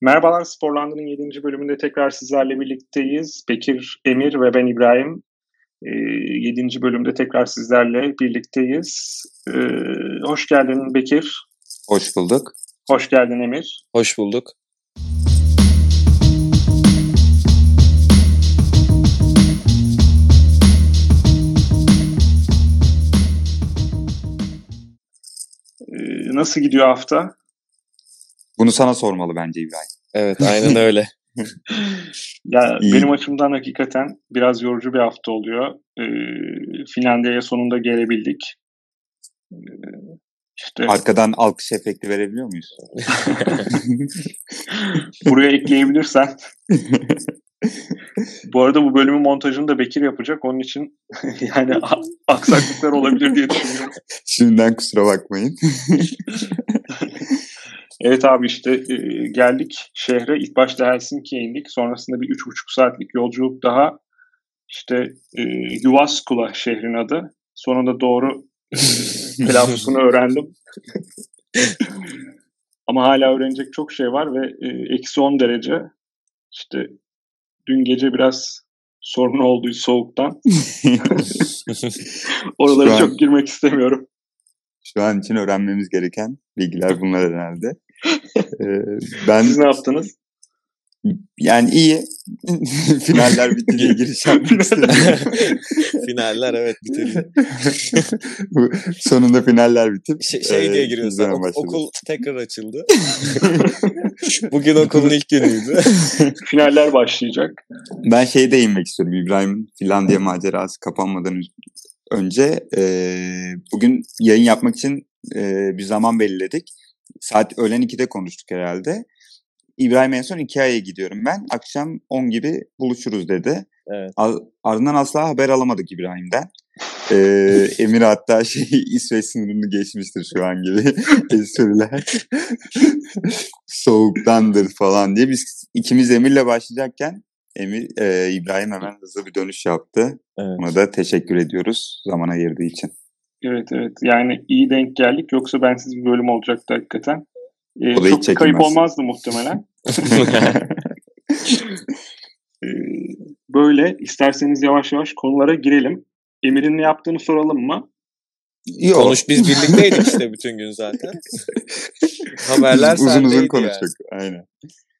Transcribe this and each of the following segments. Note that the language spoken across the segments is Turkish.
Merhabalar Sporland'ın 7. bölümünde tekrar sizlerle birlikteyiz. Bekir, Emir ve ben İbrahim. E, 7. bölümde tekrar sizlerle birlikteyiz. E, hoş geldin Bekir. Hoş bulduk. Hoş geldin Emir. Hoş bulduk. E, nasıl gidiyor hafta? Bunu sana sormalı bence İbrahim. Evet aynen öyle. ya İyi. benim açımdan hakikaten biraz yorucu bir hafta oluyor. E, Finlandiya'ya sonunda gelebildik. E, işte Arkadan alkış efekti verebiliyor muyuz? buraya ekleyebilirsen. Bu arada bu bölümün montajını da Bekir yapacak. Onun için yani aksaklıklar olabilir diye düşünüyorum. Şimdiden kusura bakmayın. Evet abi işte e, geldik şehre. İlk başta Helsinki'ye indik. Sonrasında bir üç buçuk saatlik yolculuk daha. İşte e, Yuvaskula şehrin adı. Sonunda doğru e, telaffuzunu öğrendim. Ama hala öğrenecek çok şey var ve e, eksi 10 derece. İşte dün gece biraz sorun oldu soğuktan. Oralara çok girmek istemiyorum. Şu an için öğrenmemiz gereken bilgiler bunlar herhalde. Ee, ben Siz ne yaptınız? yani iyi. Finaller bitti diye giriş yapmak istedim. Finaller evet bitirdi. Sonunda finaller bitip Şey, şey diye e, ok- başladı. okul tekrar açıldı. Bugün okulun ilk günüydü. Finaller başlayacak. Ben şeye değinmek istiyorum. İbrahim Finlandiya macerası kapanmadan önce e, bugün yayın yapmak için e, bir zaman belirledik. Saat öğlen 2'de konuştuk herhalde. İbrahim en son Ikea'ya gidiyorum ben. Akşam 10 gibi buluşuruz dedi. Evet. Ar- Ardından asla haber alamadık İbrahim'den. E, Emir hatta şey İsveç sınırını geçmiştir şu an gibi espriler. Soğuktandır falan diye. Biz ikimiz Emir'le başlayacakken Emir, e, İbrahim hemen hızlı bir dönüş yaptı. evet. Ona da teşekkür ediyoruz zaman ayırdığı için. Evet evet. Yani iyi denk geldik. Yoksa bensiz bir bölüm olacaktı hakikaten. Ee, çok bir kayıp olmazdı muhtemelen. Ee, böyle isterseniz yavaş yavaş konulara girelim. Emir'in ne yaptığını soralım mı? Yok. Konuş biz birlikteydik işte bütün gün zaten. Haberler uzun sendeydi uzun yani. konuştuk. Aynen.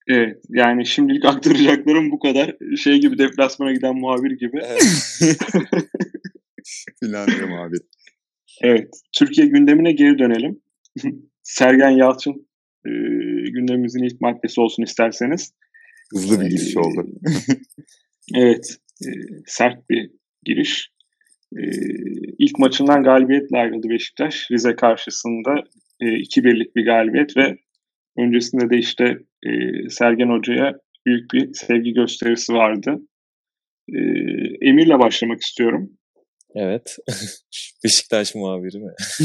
Evet. Yani şimdilik aktaracaklarım bu kadar. Şey gibi deplasmana giden muhabir gibi. Evet. Finlandiya muhabir. Evet. Türkiye gündemine geri dönelim. Sergen Yalçın e, gündemimizin ilk maddesi olsun isterseniz. Hızlı bir giriş oldu. Evet. e, sert bir giriş. E, ilk maçından galibiyetle ayrıldı Beşiktaş. Rize karşısında e, 2-1'lik bir galibiyet ve öncesinde de işte e, Sergen Hoca'ya büyük bir sevgi gösterisi vardı. E, Emir'le başlamak istiyorum. Evet. Beşiktaş muhabiri mi?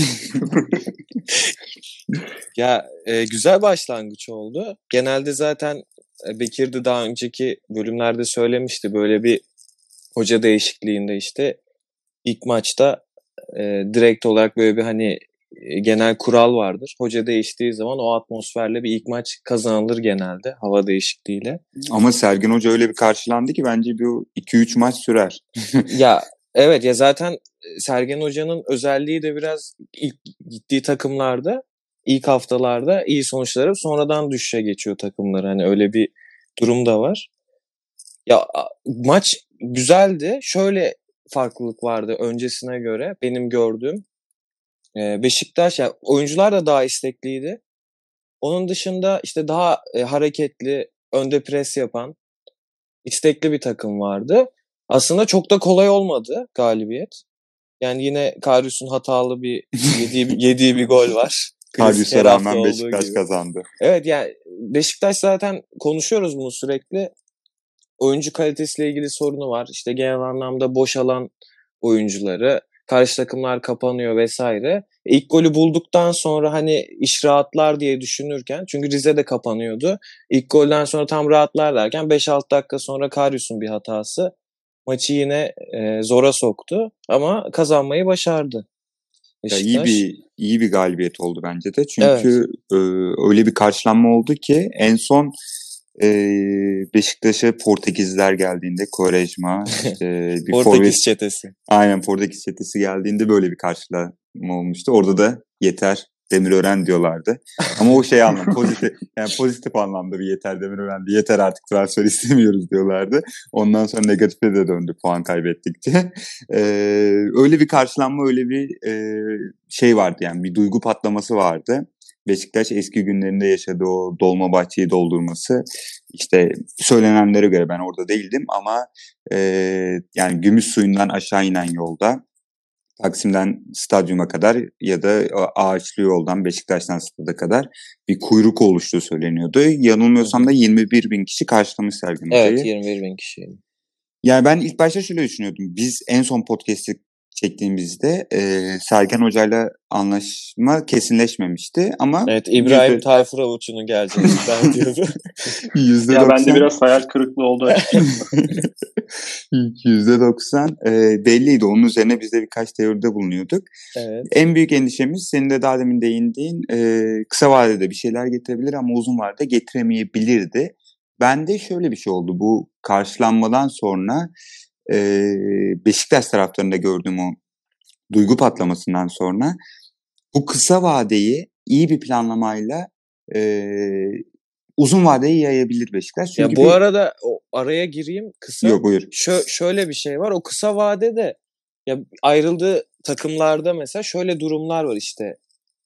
ya e, güzel başlangıç oldu. Genelde zaten e, Bekir de daha önceki bölümlerde söylemişti. Böyle bir hoca değişikliğinde işte ilk maçta e, direkt olarak böyle bir hani genel kural vardır. Hoca değiştiği zaman o atmosferle bir ilk maç kazanılır genelde hava değişikliğiyle. Ama Sergen Hoca öyle bir karşılandı ki bence bu 2-3 maç sürer. ya evet ya zaten Sergen Hoca'nın özelliği de biraz ilk gittiği takımlarda ilk haftalarda iyi sonuçları sonradan düşüşe geçiyor takımlar. Hani öyle bir durum da var. Ya maç güzeldi. Şöyle farklılık vardı öncesine göre benim gördüğüm. Ee, Beşiktaş ya oyuncular da daha istekliydi. Onun dışında işte daha e, hareketli, önde pres yapan, istekli bir takım vardı. Aslında çok da kolay olmadı galibiyet. Yani yine Karius'un hatalı bir yediği, yediği bir gol var. Karius'a rağmen Beşiktaş gibi. kazandı. Evet yani Beşiktaş zaten konuşuyoruz bunu sürekli. Oyuncu kalitesiyle ilgili sorunu var. İşte genel anlamda boş alan oyuncuları, karşı takımlar kapanıyor vesaire. İlk golü bulduktan sonra hani iş rahatlar diye düşünürken çünkü Rize de kapanıyordu. İlk golden sonra tam rahatlar derken 5-6 dakika sonra Karius'un bir hatası maçı yine e, zora soktu ama kazanmayı başardı. Ya iyi Beşiktaş. bir iyi bir galibiyet oldu bence de. Çünkü e, öyle bir karşılanma oldu ki en son e, Beşiktaş'a Portekizler geldiğinde Quaresma işte bir Portekiz forvet, çetesi. Aynen Portekiz çetesi geldiğinde böyle bir karşılama olmuştu. Orada da yeter Demirören diyorlardı. Ama o şey anlamda pozitif yani pozitif anlamda bir yeter Demirören bir yeter artık transfer istemiyoruz diyorlardı. Ondan sonra negatife de döndü puan kaybettikçe. Ee, öyle bir karşılanma öyle bir e, şey vardı yani bir duygu patlaması vardı. Beşiktaş eski günlerinde yaşadığı o dolma bahçeyi doldurması işte söylenenlere göre ben orada değildim ama e, yani gümüş suyundan aşağı inen yolda Taksim'den stadyuma kadar ya da ağaçlı yoldan Beşiktaş'tan stada kadar bir kuyruk oluştuğu söyleniyordu. Yanılmıyorsam da 21 bin kişi karşılamış Hoca'yı. Evet 21 bin kişi. Yani ben ilk başta şöyle düşünüyordum. Biz en son podcast'i çektiğimizde e, Sergen Hoca'yla anlaşma kesinleşmemişti ama... Evet İbrahim yüzde... Tayfur Avuç'un geleceğini ben diyordu. %90... Ya bende biraz hayal kırıklığı oldu %90 e, belliydi. Onun üzerine biz de birkaç teoride bulunuyorduk. Evet. En büyük endişemiz senin de daha demin değindiğin e, kısa vadede bir şeyler getirebilir ama uzun vadede getiremeyebilirdi. Bende şöyle bir şey oldu. Bu karşılanmadan sonra e, Beşiktaş taraflarında gördüğüm o duygu patlamasından sonra bu kısa vadeyi iyi bir planlamayla e, uzun vadeyi yayabilir Beşiktaş. Çünkü ya bu bir... arada o araya gireyim kısa. Yok buyur. Şö şöyle bir şey var. O kısa vadede ya ayrıldığı takımlarda mesela şöyle durumlar var işte.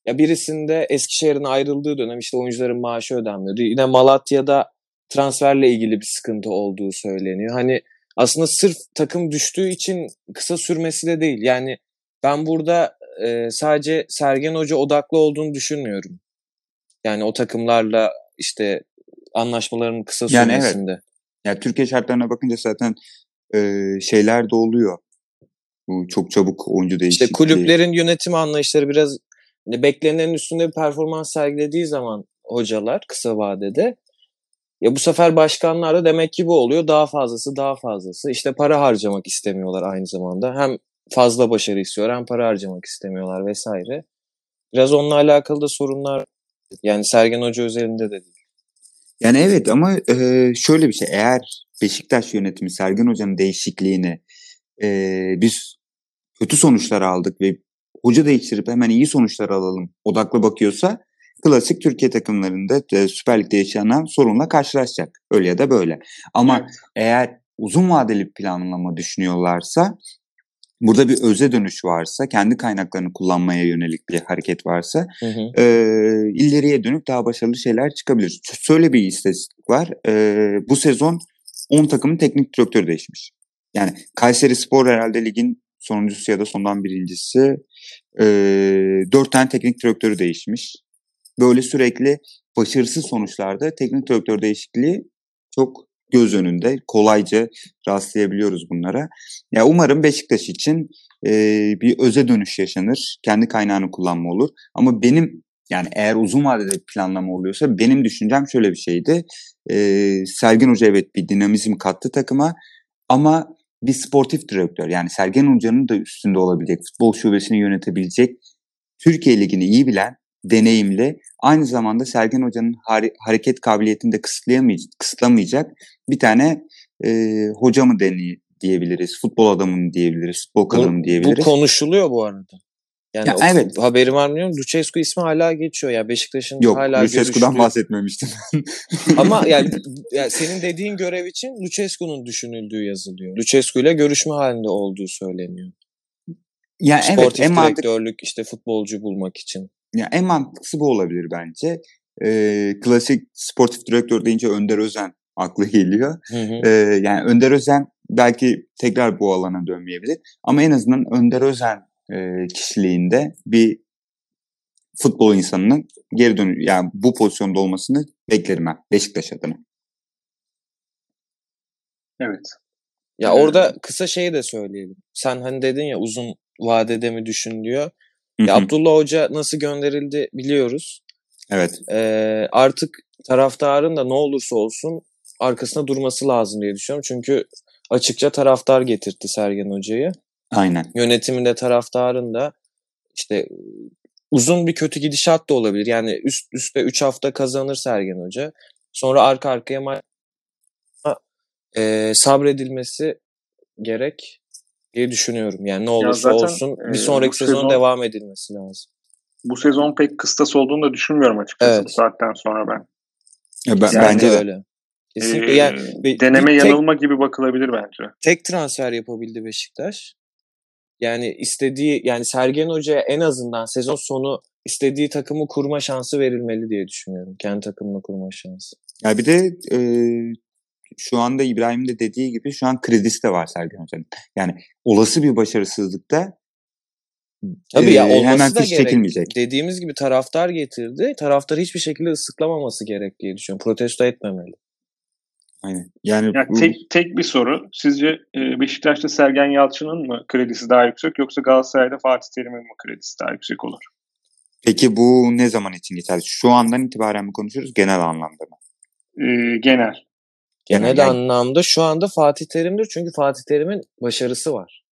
Ya birisinde Eskişehir'in ayrıldığı dönem işte oyuncuların maaşı ödenmiyordu. Yine Malatya'da transferle ilgili bir sıkıntı olduğu söyleniyor. Hani aslında sırf takım düştüğü için kısa sürmesi de değil. Yani ben burada e, sadece Sergen Hoca odaklı olduğunu düşünmüyorum. Yani o takımlarla işte anlaşmaların kısa sürmesinde. Yani evet. Yani Türkiye şartlarına bakınca zaten e, şeyler de oluyor. Bu çok çabuk oyuncu değişikliği. İşte kulüplerin yönetim anlayışları biraz hani beklenenin üstünde bir performans sergilediği zaman hocalar kısa vadede ya bu sefer başkanlar demek ki bu oluyor. Daha fazlası, daha fazlası. İşte para harcamak istemiyorlar aynı zamanda. Hem fazla başarı istiyor hem para harcamak istemiyorlar vesaire. Biraz onunla alakalı da sorunlar yani Sergen Hoca özelinde de değil. Yani evet ama e, şöyle bir şey eğer Beşiktaş yönetimi Sergen Hoca'nın değişikliğini e, biz kötü sonuçlar aldık ve hoca değiştirip hemen iyi sonuçlar alalım odaklı bakıyorsa klasik Türkiye takımlarında e, Süper Lig'de yaşanan sorunla karşılaşacak. Öyle ya da böyle. Ama evet. eğer uzun vadeli planlama düşünüyorlarsa burada bir öze dönüş varsa, kendi kaynaklarını kullanmaya yönelik bir hareket varsa hı hı. E, ileriye dönüp daha başarılı şeyler çıkabilir. Şöyle bir istatistik var. E, bu sezon 10 takımın teknik direktörü değişmiş. Yani Kayseri Spor herhalde ligin sonuncusu ya da sondan birincisi. E, 4 tane teknik direktörü değişmiş böyle sürekli başarısız sonuçlarda teknik direktör değişikliği çok göz önünde. Kolayca rastlayabiliyoruz bunlara. Ya umarım Beşiktaş için e, bir öze dönüş yaşanır. Kendi kaynağını kullanma olur. Ama benim yani eğer uzun vadede planlama oluyorsa benim düşüncem şöyle bir şeydi. E, Sergen Hoca evet bir dinamizm kattı takıma ama bir sportif direktör yani Sergen Hoca'nın da üstünde olabilecek, futbol şubesini yönetebilecek, Türkiye Ligi'ni iyi bilen deneyimli, aynı zamanda Sergen Hoca'nın hareket kabiliyetini de kısıtlamayacak bir tane e, hoca mı deney diyebiliriz, futbol adamı mı diyebiliriz, futbol kadını mı diyebiliriz. Bu konuşuluyor bu arada. Yani ya, evet. haberi var mı bilmiyorum. Lucescu ismi hala geçiyor ya. Beşiktaş'ın Yok, hala Lucescu'dan bahsetmemiştim. Ama yani, yani senin dediğin görev için Lucescu'nun düşünüldüğü yazılıyor. Lucescu ile görüşme halinde olduğu söyleniyor. Yani Sportif evet, direktörlük mantık... işte futbolcu bulmak için. Ya en mantıklısı bu olabilir bence. Ee, klasik sportif direktör deyince Önder Özen aklı geliyor. Hı hı. Ee, yani Önder Özen belki tekrar bu alana dönmeyebilir. Ama en azından Önder Özen e, kişiliğinde bir futbol insanının geri dönü yani bu pozisyonda olmasını beklerim ben Beşiktaş adına. Evet. Ya orada kısa şeyi de söyleyelim. Sen hani dedin ya uzun vadede mi düşün diyor. Ya Abdullah Hoca nasıl gönderildi biliyoruz. Evet. Ee, artık taraftarın da ne olursa olsun arkasında durması lazım diye düşünüyorum. Çünkü açıkça taraftar getirtti Sergen Hoca'yı. Aynen. Yönetiminde taraftarın da işte uzun bir kötü gidişat da olabilir. Yani üst üste 3 hafta kazanır Sergen Hoca. Sonra arka arkaya maç e, sabredilmesi gerek diye düşünüyorum. Yani ne olursa zaten, olsun e, bir sonraki sezon, sezon- devam edilmesi lazım. Bu sezon pek kıstas olduğunu da düşünmüyorum açıkçası Evet. bu saatten sonra ben. Ya ben, Yani bence de. öyle. Kesinlikle Ee, yani deneme bir tek- yanılma gibi bakılabilir bence. tek transfer yapabildi Beşiktaş. Yani istediği yani Sergen Hoca'ya en azından sezon sonu istediği takımı kurma şansı verilmeli diye düşünüyorum. Kendi takımını kurma şansı. Ya bir de e, şu anda İbrahim'in de dediği gibi şu an kredisi de var Sergen Hoca'nın. Yani olası bir başarısızlıkta Tabii ya e, olması hemen da gerek. çekilmeyecek. Dediğimiz gibi taraftar getirdi. Taraftar hiçbir şekilde ıslıklamaması gerek diye düşünüyorum. Protesto etmemeli. Aynen. Yani Yani bu- tek, tek bir soru. Sizce e, Beşiktaş'ta Sergen Yalçın'ın mı kredisi daha yüksek yoksa Galatasaray'da Fatih Terim'in mi kredisi daha yüksek olur? peki bu ne zaman için geçerli? Şu andan itibaren mi konuşuyoruz genel anlamda mı? E, genel. Genel yani- anlamda şu anda Fatih Terim'dir. Çünkü Fatih Terim'in başarısı var.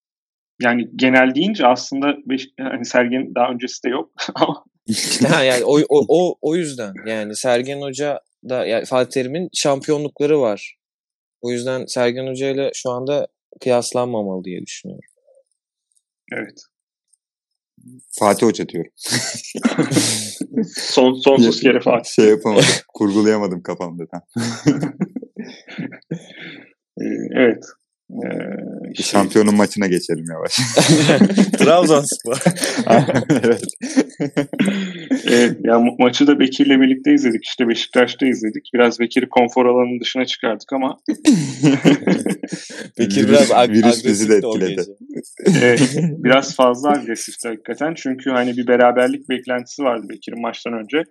Yani genel deyince aslında Beş, hani Sergen daha öncesi de yok ama Ha, yani o, o, o, o yüzden yani Sergen Hoca da yani Fatih Terim'in şampiyonlukları var. O yüzden Sergen Hoca ile şu anda kıyaslanmamalı diye düşünüyorum. evet. Fatih Hoca diyorum. Son, sonsuz kere Fatih. Şey yapamadım. kurgulayamadım kafamda. tam. E, evet. E, işte- Şampiyonun maçına geçelim yavaş. Trabzonspor. evet. Evet, ya ma- maçı da Bekir'le birlikte izledik. İşte Beşiktaş'ta izledik. Biraz Bekir'i konfor alanının dışına çıkardık ama Bekir biraz ag- virüs bizi de etkiledi. evet, biraz fazla agresifti hakikaten. Çünkü hani bir beraberlik beklentisi vardı Bekir'in maçtan önce.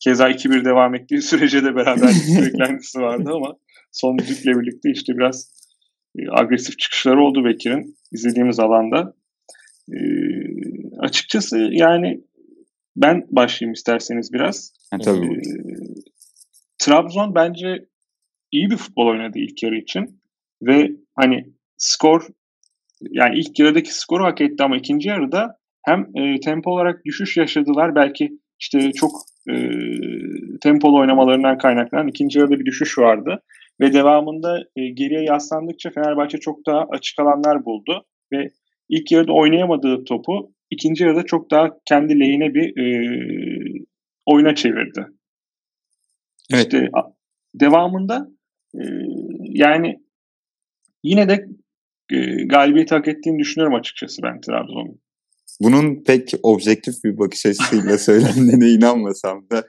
Keza 2-1 devam ettiği sürece de beraberlik beklentisi vardı ama son düdükle birlikte işte biraz e, agresif çıkışları oldu Bekir'in izlediğimiz alanda. E, açıkçası yani ben başlayayım isterseniz biraz. Ha, tabii. Ee, Trabzon bence iyi bir futbol oynadı ilk yarı için ve hani skor yani ilk yarıdaki skoru hak etti ama ikinci yarıda hem e, tempo olarak düşüş yaşadılar belki işte çok e, tempolu oynamalarından kaynaklanan ikinci yarıda bir düşüş vardı ve devamında e, geriye yaslandıkça Fenerbahçe çok daha açık alanlar buldu ve ilk yarıda oynayamadığı topu ikinci yarıda çok daha kendi lehine bir e, oyuna çevirdi. Evet. İşte devamında e, yani yine de e, galibiyet hak ettiğini düşünüyorum açıkçası ben Trabzon'un. Bunun pek objektif bir bakış açısıyla söylendiğine inanmasam da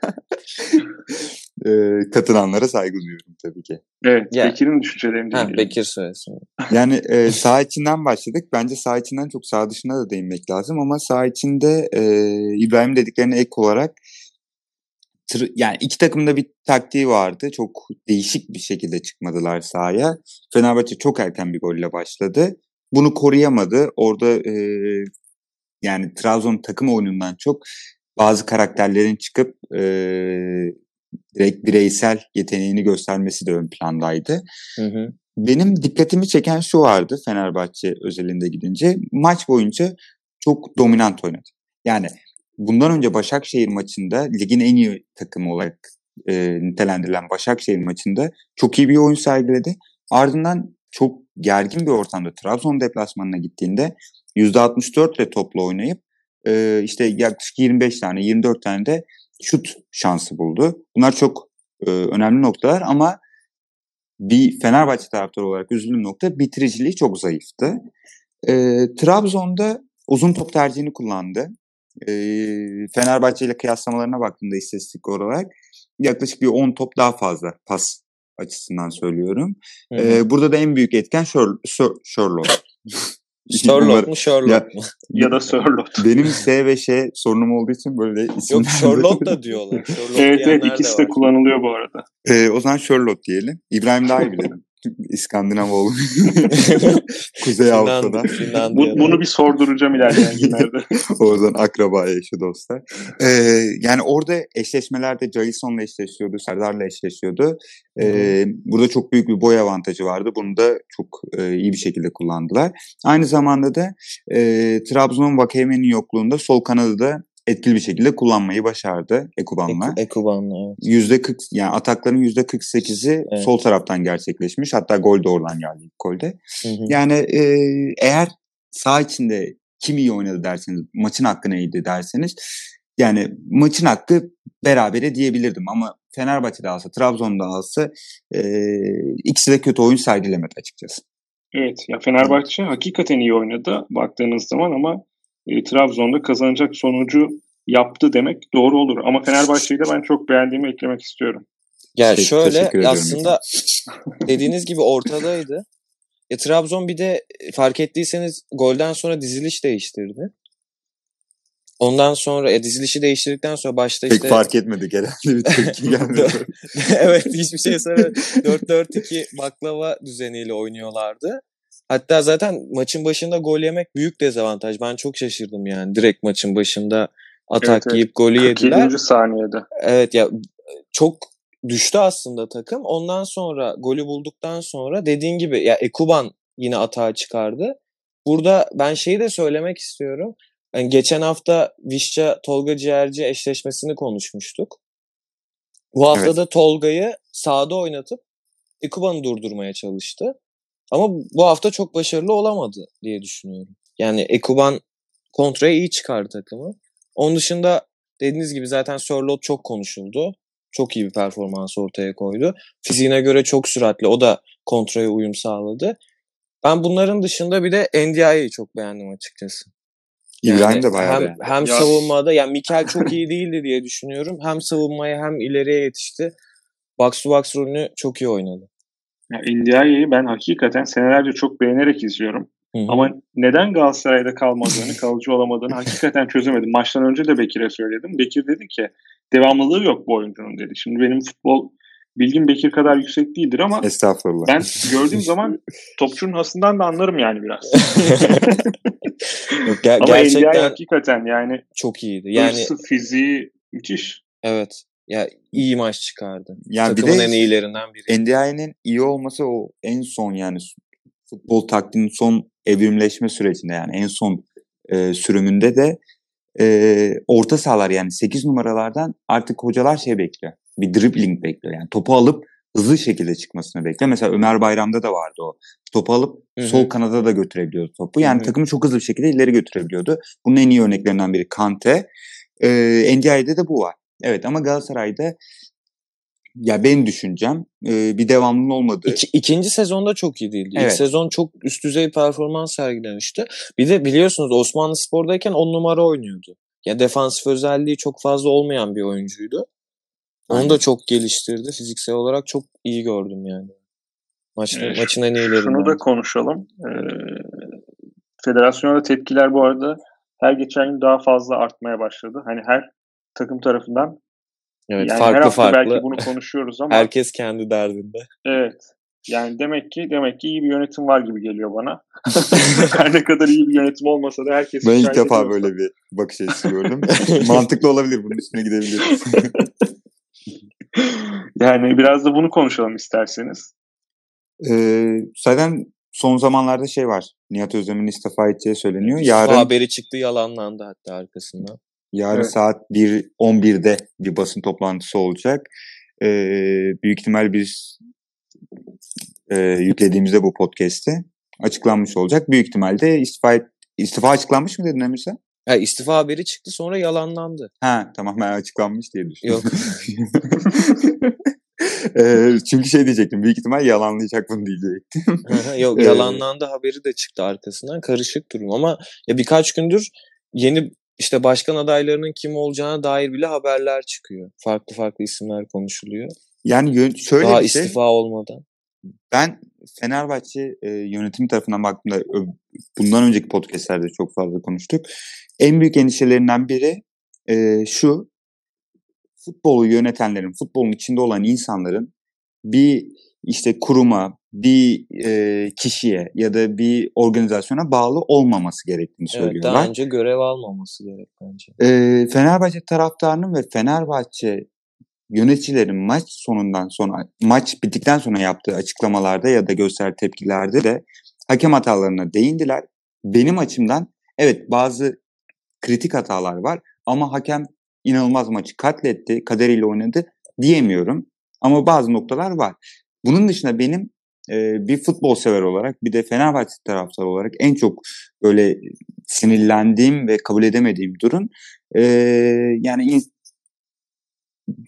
e, katılanlara saygı duyuyorum tabii ki. Evet, Ya. Bekir'in düşüncelerini dinleyelim. Bekir söylesin. Yani e, sağ içinden başladık. Bence sağ içinden çok sağ dışına da değinmek lazım ama sağ içinde e, İbrahim dediklerine ek olarak tır- yani iki takımda bir taktiği vardı. Çok değişik bir şekilde çıkmadılar sahaya. Fenerbahçe çok erken bir golle başladı. Bunu koruyamadı. Orada e, yani Trabzon takım oyunundan çok bazı karakterlerin çıkıp e, direkt bireysel yeteneğini göstermesi de ön plandaydı. Hı hı. Benim dikkatimi çeken şu vardı Fenerbahçe özelinde gidince. Maç boyunca çok dominant oynadı. Yani bundan önce Başakşehir maçında ligin en iyi takımı olarak e, nitelendirilen Başakşehir maçında çok iyi bir oyun sergiledi. Ardından çok gergin bir ortamda Trabzon deplasmanına gittiğinde %64 ile topla oynayıp e, işte yaklaşık 25 tane 24 tane de şut şansı buldu. Bunlar çok e, önemli noktalar ama bir Fenerbahçe taraftarı olarak üzüldüğüm nokta bitiriciliği çok zayıftı. E, Trabzon'da uzun top tercihini kullandı. E, Fenerbahçe ile kıyaslamalarına baktığımda istatistik olarak yaklaşık bir 10 top daha fazla pas açısından söylüyorum. Hı hı. E, burada da en büyük etken Sher- Sher- Sherlock. Sherlock mu Sherlock Ya- mu? Ya da Sörlot. Benim S ve Ş sorunum olduğu için böyle isim Yok Sherlock da diyorlar. Sherlock Evet evet ikisi de de var. kullanılıyor bu arada. Ee, o zaman Sherlock diyelim. İbrahim daha iyi bilir. İskandinav oğlu. Kuzey Avrupa'dan. Bu, bunu bir sorduracağım ilerleyen günlerde. Oradan akraba eşi dostlar. Ee, yani orada eşleşmelerde Jason'la eşleşiyordu, Serdar'la eşleşiyordu. Ee, burada çok büyük bir boy avantajı vardı. Bunu da çok e, iyi bir şekilde kullandılar. Aynı zamanda da e, Trabzon'un Vakayeme'nin yokluğunda sol kanadı da etkili bir şekilde kullanmayı başardı Ekuban'la. Ek, Ekuban'la evet. Yüzde 40 yani atakların yüzde 48'i Evet. sol taraftan gerçekleşmiş. Hatta gol de oradan geldi ilk golde. Hı hı. Yani e, eğer sağ içinde kim iyi oynadı derseniz, maçın hakkı neydi derseniz yani maçın hakkı berabere diyebilirdim ama Fenerbahçe'de alsa, Trabzon'da alsa e, ikisi de kötü oyun sergilemedi açıkçası. Evet, ya Fenerbahçe hakikaten iyi oynadı baktığınız zaman ama e, Trabzon'da kazanacak sonucu yaptı demek doğru olur. Ama Fenerbahçe'yi de ben çok beğendiğimi eklemek istiyorum. Ya Te- şöyle aslında dediğiniz gibi ortadaydı. Ya Trabzon bir de fark ettiyseniz golden sonra diziliş değiştirdi. Ondan sonra e, dizilişi değiştirdikten sonra başta Pek işte fark etmedik herhalde bir tepki gelmedi. evet hiçbir şey söyle 4-4-2 baklava düzeniyle oynuyorlardı. Hatta zaten maçın başında gol yemek büyük dezavantaj. Ben çok şaşırdım yani. Direkt maçın başında atak Evet, evet. yiyip golü yediler. 47. saniyede. Evet ya çok düştü aslında takım. Ondan sonra golü bulduktan sonra dediğin gibi ya Ekuban yine atağa çıkardı. Burada ben şeyi de söylemek istiyorum. Yani geçen hafta Vişça Tolga Ciğerci eşleşmesini konuşmuştuk. Bu hafta Evet. da Tolga'yı sağda oynatıp Ekuban'ı durdurmaya çalıştı. Ama bu hafta çok başarılı olamadı diye düşünüyorum. Yani Ekuban kontraya iyi çıkardı takımı. Onun dışında dediğiniz gibi zaten Sörloth çok konuşuldu. Çok iyi bir performans ortaya koydu. Fiziğine göre çok süratli. O da kontraya uyum sağladı. Ben bunların dışında bir de NDI'yi çok beğendim açıkçası. İbrahim Yani de bayağı hem, beğendi. hem Ya- savunmada yani Mikel çok iyi değildi diye düşünüyorum. Hem savunmaya hem ileriye yetişti. Box to box rolünü çok iyi oynadı. Ya India'yı ben hakikaten senelerce çok beğenerek izliyorum. Hı hı. Ama neden Galatasaray'da kalmadığını, kalıcı olamadığını hakikaten çözemedim. Maçtan önce de Bekir'e söyledim. Bekir dedi ki devamlılığı yok bu oyuncunun dedi. Şimdi benim futbol bilgim Bekir kadar yüksek değildir ama Estağfurullah. ben gördüğüm zaman topçunun hasından da anlarım yani biraz. Ger- ama Ndiaye gerçekten hakikaten yani, çok iyiydi. Yani hırsı, fiziği müthiş. evet. Ya iyi maç çıkardı. Yani bir Takımın de en iyilerinden biri. NDI'nin iyi olması o en son yani futbol taktiğinin son evrimleşme sürecinde yani en son e, sürümünde de e, orta sahalar yani 8 numaralardan artık hocalar şey bekliyor. Bir dribbling bekliyor. Yani topu alıp hızlı şekilde çıkmasını bekliyor. Mesela Ömer Bayram'da da vardı o. Topu alıp Hı hı. sol kanada da götürebiliyordu topu. Yani Hı hı. takımı çok hızlı bir şekilde ileri götürebiliyordu. Bunun en iyi örneklerinden biri Kante. E, NDI'de de bu var. Evet ama Galatasaray'da ya benim düşüncem e, bir devamlılığın olmadığı. İki, ikinci sezonda çok iyi değildi. İlk Evet. sezon çok üst düzey performans sergilemişti. Bir de biliyorsunuz Osmanlı Spor'dayken on numara oynuyordu. Ya defansif özelliği çok fazla olmayan bir oyuncuydu. Onu Aynen. da çok geliştirdi. Fiziksel olarak çok iyi gördüm yani. Maçın, Evet, maçın en iyilerinden. Şunu da konuşalım. Ee, federasyona da tepkiler bu arada her geçen gün daha fazla artmaya başladı. Hani her takım tarafından. evet, yani her farklı hafta farklı. belki bunu konuşuyoruz ama Herkes kendi derdinde. evet. Yani demek ki demek ki iyi bir yönetim var gibi geliyor bana. her ne kadar iyi bir yönetim olmasa da herkes Ben ilk defa ediyorsa. böyle bir bakış açısı gördüm. Mantıklı olabilir. Bunun üstüne gidebiliriz. Yani biraz da bunu konuşalım isterseniz. Ee, zaten son zamanlarda şey var. Nihat Özdemir'in istifa edeceği söyleniyor. Bu Yarın haberi çıktı yalanlandı hatta arkasından. Yarın Evet. saat 1 11'de bir basın toplantısı olacak. Ee, büyük ihtimal biz e, yüklediğimizde bu podcast'te açıklanmış olacak. Büyük ihtimalle istifa et- istifa açıklanmış mı dedin Emir sen? Ha, istifa haberi çıktı sonra yalanlandı. Ha tamam ben açıklanmış diye düşündüm. Yok. Ee, çünkü şey diyecektim. Büyük ihtimal yalanlayacak bunu diyecektim. Yok Ee, yalanlandı haberi de çıktı arkasından. Karışık durum ama ya birkaç gündür yeni işte başkan adaylarının kim olacağına dair bile haberler çıkıyor. Farklı farklı isimler konuşuluyor. Yani şöyle Daha bir şey. istifa olmadan. Ben Fenerbahçe e, yönetim tarafından baktığımda bundan önceki podcastlerde çok fazla konuştuk. En büyük endişelerinden biri e, şu. Futbolu yönetenlerin, futbolun içinde olan insanların bir işte kuruma, bir e, kişiye ya da bir organizasyona bağlı olmaması gerektiğini Evet, söylüyorlar. daha önce görev almaması gerek bence. Ee, Fenerbahçe taraftarının ve Fenerbahçe yöneticilerin maç sonundan sonra maç bittikten sonra yaptığı açıklamalarda ya da göster tepkilerde de hakem hatalarına değindiler. Benim açımdan evet bazı kritik hatalar var ama hakem inanılmaz maçı katletti, kaderiyle oynadı diyemiyorum. Ama bazı noktalar var. Bunun dışında benim e, bir futbol sever olarak bir de Fenerbahçe taraftarı olarak en çok böyle sinirlendiğim ve kabul edemediğim durum e, yani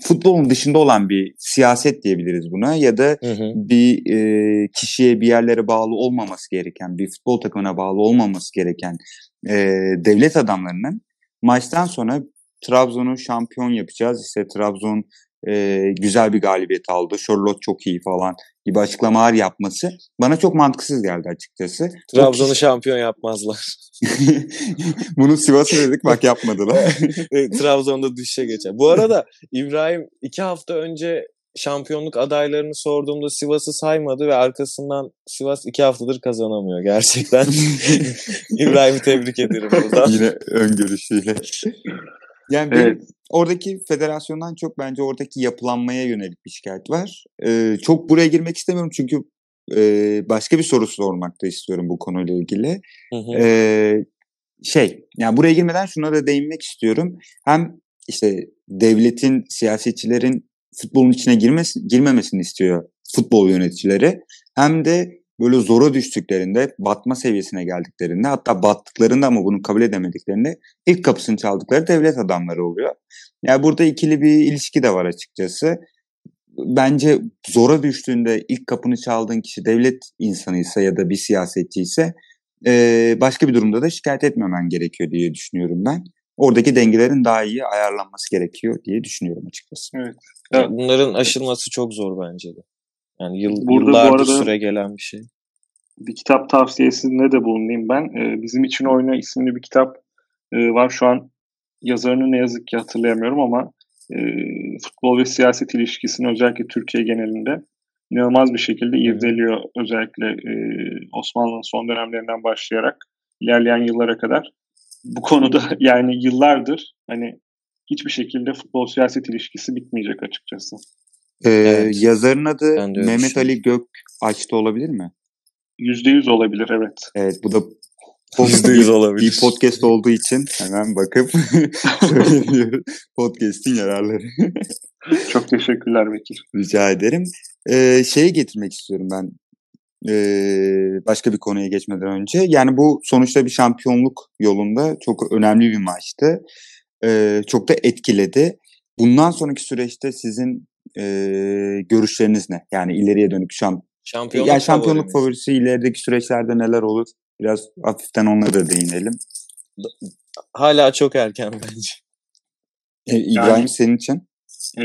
futbolun dışında olan bir siyaset diyebiliriz buna ya da hı hı. bir e, kişiye bir yerlere bağlı olmaması gereken bir futbol takımına bağlı olmaması gereken e, devlet adamlarının maçtan sonra Trabzon'u şampiyon yapacağız işte Trabzon e, güzel bir galibiyet aldı. Charlotte çok iyi falan gibi açıklamalar yapması bana çok mantıksız geldi açıkçası. Trabzon'u şampiyon yapmazlar. Bunu Sivas'a dedik bak yapmadılar. Trabzon'da düşüşe geçer. Bu arada İbrahim iki hafta önce şampiyonluk adaylarını sorduğumda Sivas'ı saymadı ve arkasından Sivas iki haftadır kazanamıyor gerçekten. İbrahim'i tebrik ederim buradan. Yine öngörüşüyle. Yani benim evet. oradaki federasyondan çok bence oradaki yapılanmaya yönelik bir şikayet var. Ee, çok buraya girmek istemiyorum çünkü e, başka bir soru sormak da istiyorum bu konuyla ilgili. Hı hı. Ee, şey, yani buraya girmeden şuna da değinmek istiyorum. Hem işte devletin, siyasetçilerin futbolun içine girmesi, girmemesini istiyor futbol yöneticileri. Hem de böyle zora düştüklerinde, batma seviyesine geldiklerinde hatta battıklarında ama bunu kabul edemediklerinde ilk kapısını çaldıkları devlet adamları oluyor. Yani burada ikili bir ilişki de var açıkçası. Bence zora düştüğünde ilk kapını çaldığın kişi devlet insanıysa ya da bir siyasetçi ise başka bir durumda da şikayet etmemen gerekiyor diye düşünüyorum ben. Oradaki dengelerin daha iyi ayarlanması gerekiyor diye düşünüyorum açıkçası. Evet. Bunların aşılması çok zor bence de. Yani yıl, Burada yıllardır bu arada süre gelen bir şey. Bir kitap tavsiyesinde de bulunayım ben. Ee, Bizim için Oyna isimli bir kitap e, var. Şu an yazarını ne yazık ki hatırlayamıyorum ama e, futbol ve siyaset ilişkisini özellikle Türkiye genelinde inanılmaz bir şekilde irdeliyor. Özellikle e, Osmanlı'nın son dönemlerinden başlayarak ilerleyen yıllara kadar. Bu konuda yani yıllardır hani hiçbir şekilde futbol siyaset ilişkisi bitmeyecek açıkçası. Ee, evet. Yazarın adı Mehmet Ali Gök açtı olabilir mi? Yüzde yüz olabilir evet. Evet bu da Yüzde yüz olabilir. Bir podcast olduğu için hemen bakıp söyleniyor podcast'in yararları. Çok teşekkürler Bekir. Rica ederim. Ee, şeye getirmek istiyorum ben ee, başka bir konuya geçmeden önce. Yani bu sonuçta bir şampiyonluk yolunda çok önemli bir maçtı. Ee, çok da etkiledi. Bundan sonraki süreçte sizin e, görüşleriniz ne? Yani ileriye dönük şamp şampiyonluk, yani şampiyonluk favorisi ilerideki süreçlerde neler olur? Biraz hafiften onlara da değinelim. Hala çok erken bence. E, İbrahim yani, senin için? E,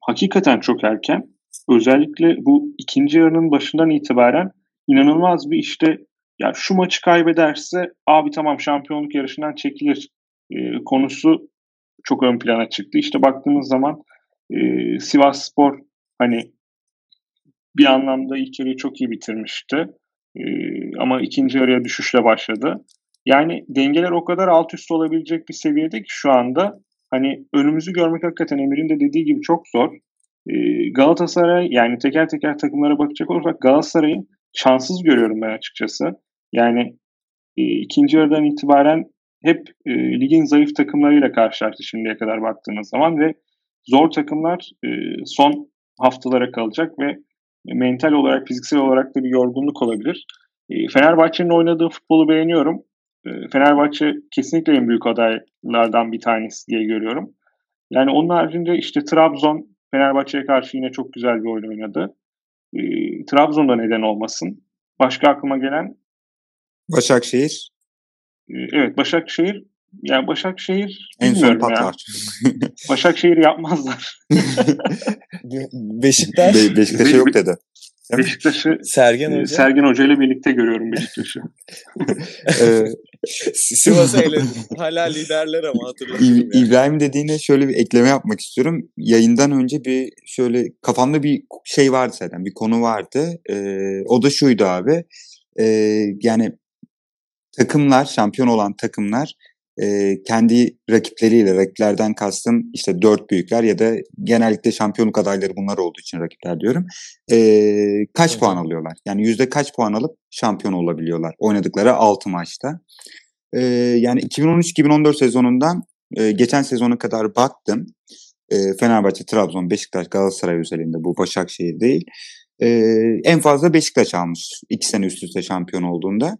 hakikaten çok erken. Özellikle bu ikinci yarının başından itibaren inanılmaz bir işte ya şu maçı kaybederse abi tamam şampiyonluk yarışından çekilir e, konusu çok ön plana çıktı. İşte baktığınız zaman e, Sivas Spor hani bir anlamda ilk yarıyı çok iyi bitirmişti. E, ama ikinci yarıya düşüşle başladı. Yani dengeler o kadar alt üst olabilecek bir seviyede ki şu anda hani önümüzü görmek hakikaten Emir'in de dediği gibi çok zor. E, Galatasaray yani teker teker takımlara bakacak olursak Galatasaray'ı şanssız görüyorum ben açıkçası. Yani e, ikinci yarıdan itibaren hep e, ligin zayıf takımlarıyla karşılaştı şimdiye kadar baktığınız zaman ve zor takımlar e, son haftalara kalacak ve mental olarak, fiziksel olarak da bir yorgunluk olabilir. E, Fenerbahçe'nin oynadığı futbolu beğeniyorum. E, Fenerbahçe kesinlikle en büyük adaylardan bir tanesi diye görüyorum. Yani onun haricinde işte Trabzon Fenerbahçe'ye karşı yine çok güzel bir oyun oynadı. E, Trabzon'da neden olmasın? Başka aklıma gelen? Başakşehir. Evet Başakşehir yani Başakşehir en son patlar. Başakşehir yapmazlar. Beşiktaş. Be Beşiktaş'a yok dedi. Beşiktaş'ı Sergen e, Hoca. Sergen Hoca ile birlikte görüyorum Beşiktaş'ı. Sivas'a eledim. Hala liderler ama hatırlıyorum. Yani. İbrahim dediğine şöyle bir ekleme yapmak istiyorum. Yayından önce bir şöyle kafamda bir şey vardı zaten. Bir konu vardı. Ee, o da şuydu abi. Ee, yani takımlar, şampiyon olan takımlar e, kendi rakipleriyle, rakiplerden kastım işte dört büyükler ya da genellikle şampiyonluk adayları bunlar olduğu için rakipler diyorum. E, kaç evet. puan alıyorlar? Yani yüzde kaç puan alıp şampiyon olabiliyorlar oynadıkları altı maçta. E, yani 2013-2014 sezonundan e, geçen sezona kadar baktım. E, Fenerbahçe, Trabzon, Beşiktaş, Galatasaray özelinde bu Başakşehir değil. E, en fazla Beşiktaş almış iki sene üst üste şampiyon olduğunda.